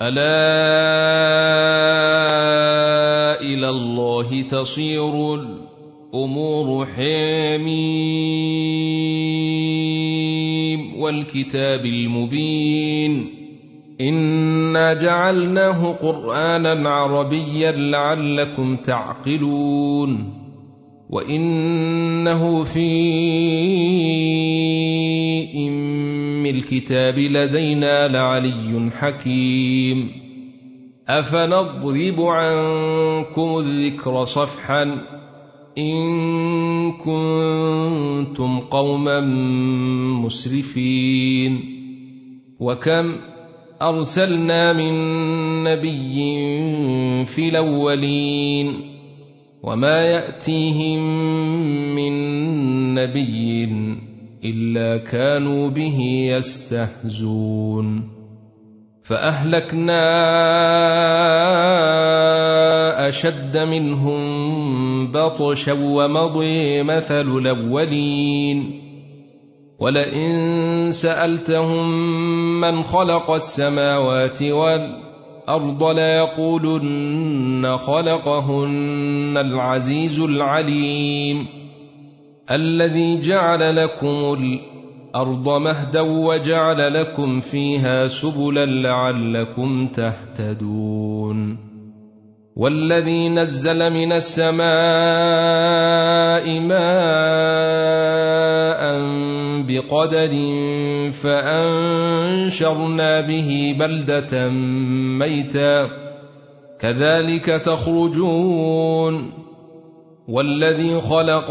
ألا إلى الله تصير الأمور حميم والكتاب المبين انا جعلناه قرآنا عربيا لعلكم تعقلون وإنه في الكتاب لدينا لعلي حكيم. أفنضرب عنكم الذكر صفحا؟ إن كنتم قوما مسرفين. وكم أرسلنا من نبي في الأولين؟ وما يأتيهم من نبي إلا كانوا به يستهزون. فأهلكنا أشد منهم بطشا ومضي مثل الأولين. ولئن سألتهم من خلق السماوات والأرض الأرض ليقولن خلقهن العزيز العليم. الذي جعل لكم الأرض مهدا وجعل لكم فيها سبلا لعلكم تهتدون والذي نزل من السماء ماء بقدر فأنشرنا به بلدة ميتا كذلك تخرجون والذي خلق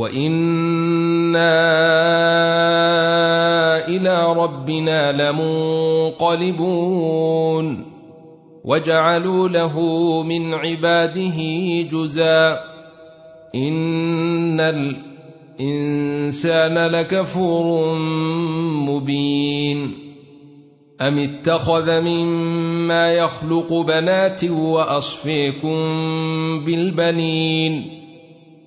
وأنا إلى ربنا لمنقلبون وجعلوا له من عباده جزا ان الانسان لكفور مبين ام اتخذ مما يخلق بنات واصفيكم بالبنين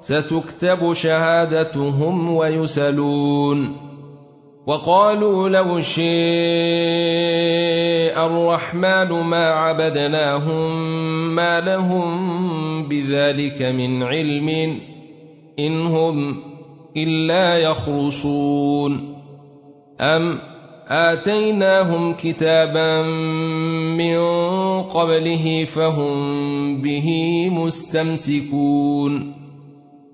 ستكتب شهادتهم ويسلون وقالوا لو شيء الرحمن ما عبدناهم ما لهم بذلك من علم إن هم إلا يخرصون. أم آتيناهم كتابا من قبله فهم به مستمسكون.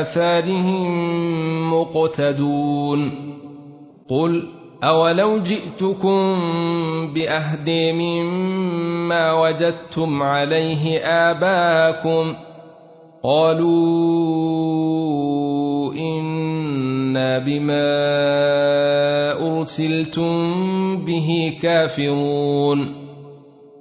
آثارهم مقتدون. قل أولو جئتكم بأهدي مما وجدتم عليه آباءكم. قالوا إنا بما أرسلتم به كافرون.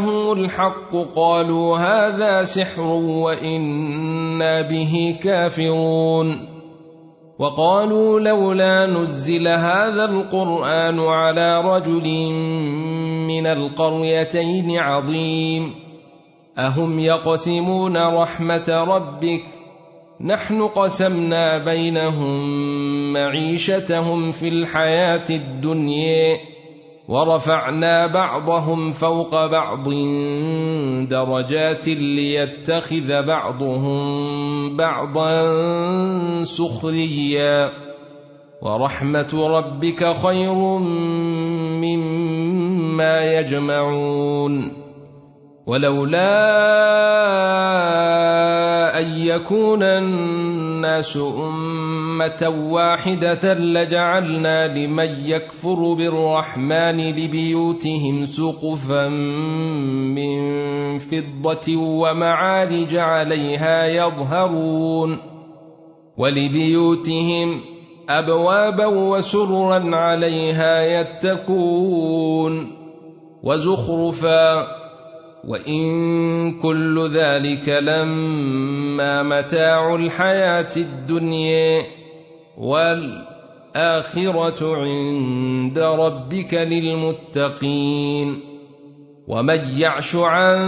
جاءهم الحق قالوا هذا سحر وإنا به كافرون. وقالوا لولا نزل هذا القرآن على رجل من القريتين عظيم. أهم يقسمون رحمة ربك؟ نحن قسمنا بينهم معيشتهم في الحياة الدنيا. ورفعنا بعضهم فوق بعض درجات ليتخذ بعضهم بعضا سخريا. ورحمة ربك خير مما يجمعون. ولولا أن يكون الناس أمة واحدة لجعلنا لمن يكفر بالرحمن لبيوتهم سقفا من فضة ومعارج عليها يظهرون ولبيوتهم ابوابا وسررا عليها يتكون وزخرفا وإن كل ذلك لما متاع الحياة الدنيا والآخرة عند ربك للمتقين. ومن يعش عن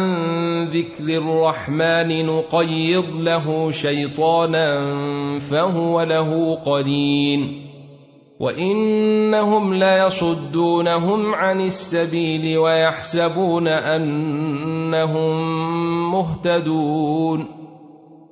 ذكر الرحمن نقيض له شيطانا فهو له قرين. وإنهم ليصدونهم عن السبيل ويحسبون أنهم مهتدون.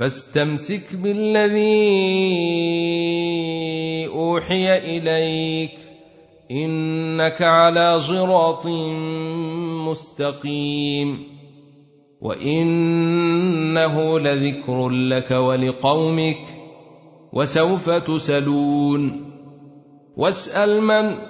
فاستمسك بالذي أوحي إليك إنك على صراط مستقيم وإنه لذكر لك ولقومك وسوف تسلون واسأل من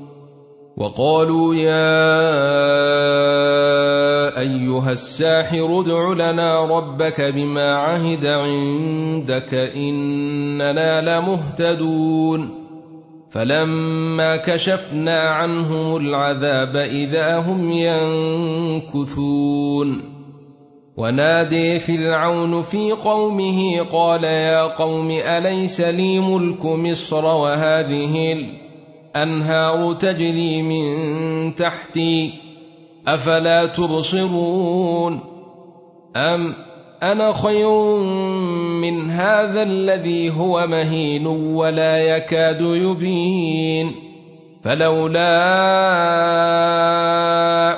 وقالوا يا أيها الساحر ادع لنا ربك بما عهد عندك إننا لمهتدون. فلما كشفنا عنهم العذاب إذا هم ينكثون. ونادي فرعون في قومه قال يا قوم أليس لي ملك مصر وهذه الانهار تجري من تحتي أفلا تبصرون؟ أم أنا خير من هذا الذي هو مهين ولا يكاد يبين؟ فلولا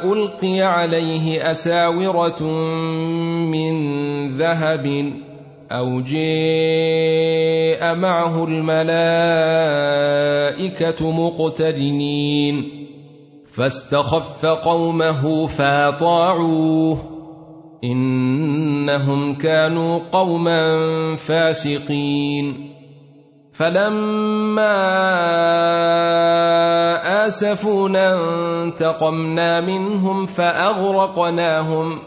ألقي عليه أساورة من ذهب أو جاء معه الملائكة مقتدنين. فاستخف قومه فاطاعوه. إنهم كانوا قوما فاسقين. فلما آسفونا انتقمنا منهم فأغرقناهم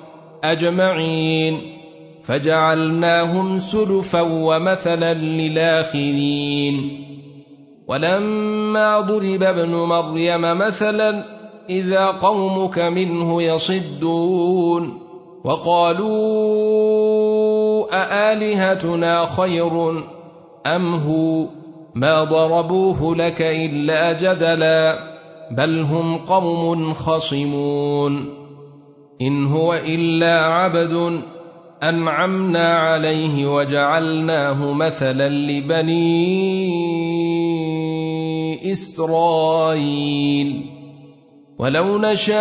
أجمعين. فجعلناهم سلفا ومثلا للآخرين. ولما ضرب ابن مريم مثلا إذا قومك منه يصدون. وقالوا أآلهتنا خير أم هو؟ ما ضربوه لك إلا جدلا بل هم قوم خصمون. إن هو إلا عبد أنعمنا عليه وجعلناه مثلا لبني إسرائيل. ولو نشاء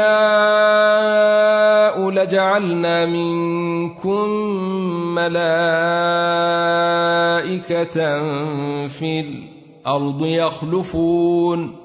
لجعلنا منكم ملائكة في الأرض يخلفون.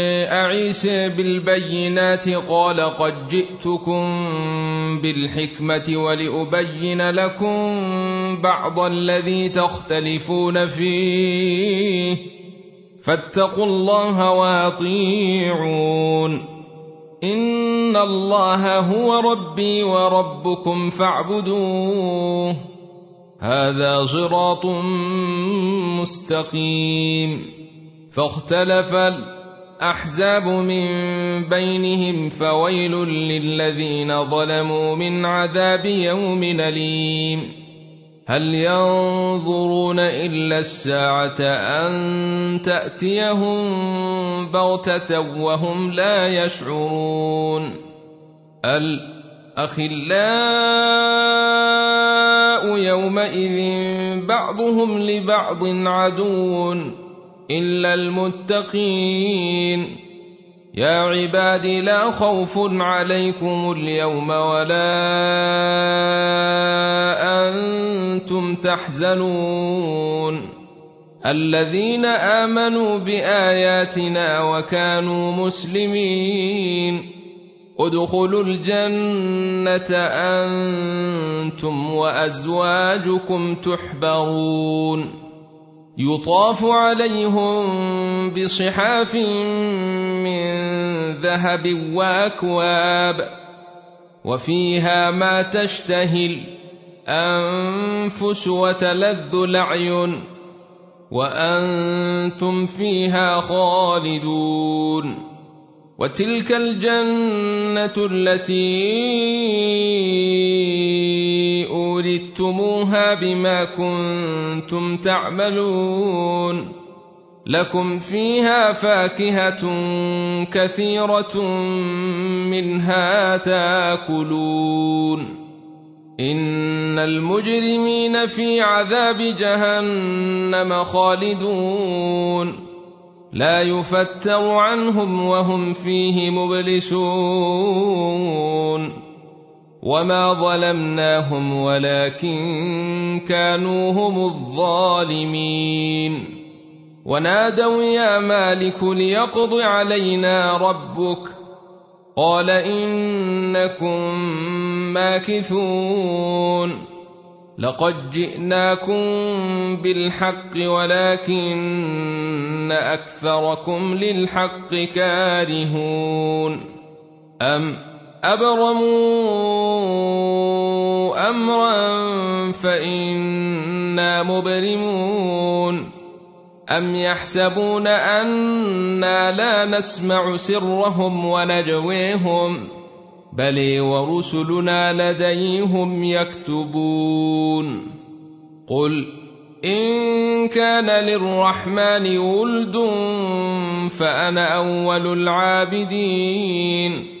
جاء عيسى بالبينات قال قد جئتكم بالحكمه ولابين لكم بعض الذي تختلفون فيه فاتقوا الله واطيعون ان الله هو ربي وربكم فاعبدوه هذا صراط مستقيم فاختلف الاحزاب من بينهم فويل للذين ظلموا من عذاب يوم أليم. هل ينظرون إلا الساعة أن تأتيهم بغتة وهم لا يشعرون؟ الأخلاء يومئذ بعضهم لبعض عدو. إلا المتقين. يا عبادي لا خوف عليكم اليوم ولا أنتم تحزنون. الذين آمنوا بآياتنا وكانوا مسلمين. ادخلوا الجنة أنتم وأزواجكم تحبرون. يطاف عليهم بصحاف من ذهب وأكواب وفيها ما تشتهي الانفس وتلذ الأعين وأنتم فيها خالدون وتلك الجنة التي اوردتموها بما كنتم تعملون. لكم فيها فاكهة كثيرة منها تاكلون. إن المجرمين في عذاب جهنم خالدون. لا يفتر عنهم وهم فيه مبلسون. وما ظلمناهم ولكن كانوا هم الظالمين ونادوا يا مالك ليقض علينا ربك قال انكم ماكثون لقد جئناكم بالحق ولكن اكثركم للحق كارهون ام ابرموا امرا فانا مبرمون ام يحسبون أنا لا نسمع سرهم ونجويهم بل ورسلنا لديهم يكتبون قل ان كان للرحمن ولد فانا اول العابدين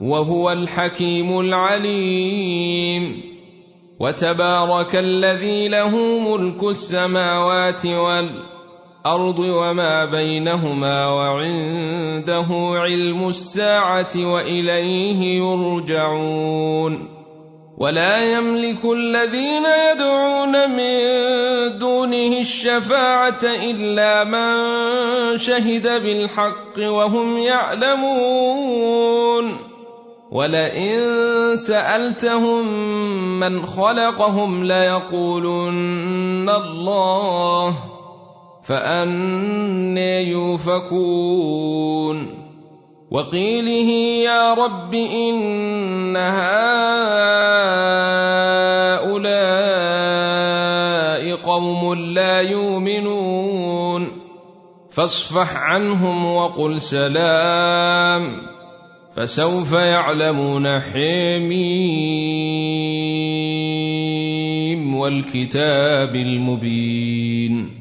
وهو الحكيم العليم. وتبارك الذي له ملك السماوات والأرض الأرض وما بينهما وعنده علم الساعة وإليه يرجعون. ولا يملك الذين يدعون من دونه الشفاعة إلا من شهد بالحق وهم يعلمون. ولئن سألتهم من خلقهم ليقولن الله فأني يوفكون. وقيله يا رب إن هؤلاء قوم لا يؤمنون. فاصفح عنهم وقل سلام. فسوف يعلمون حميم والكتاب المبين.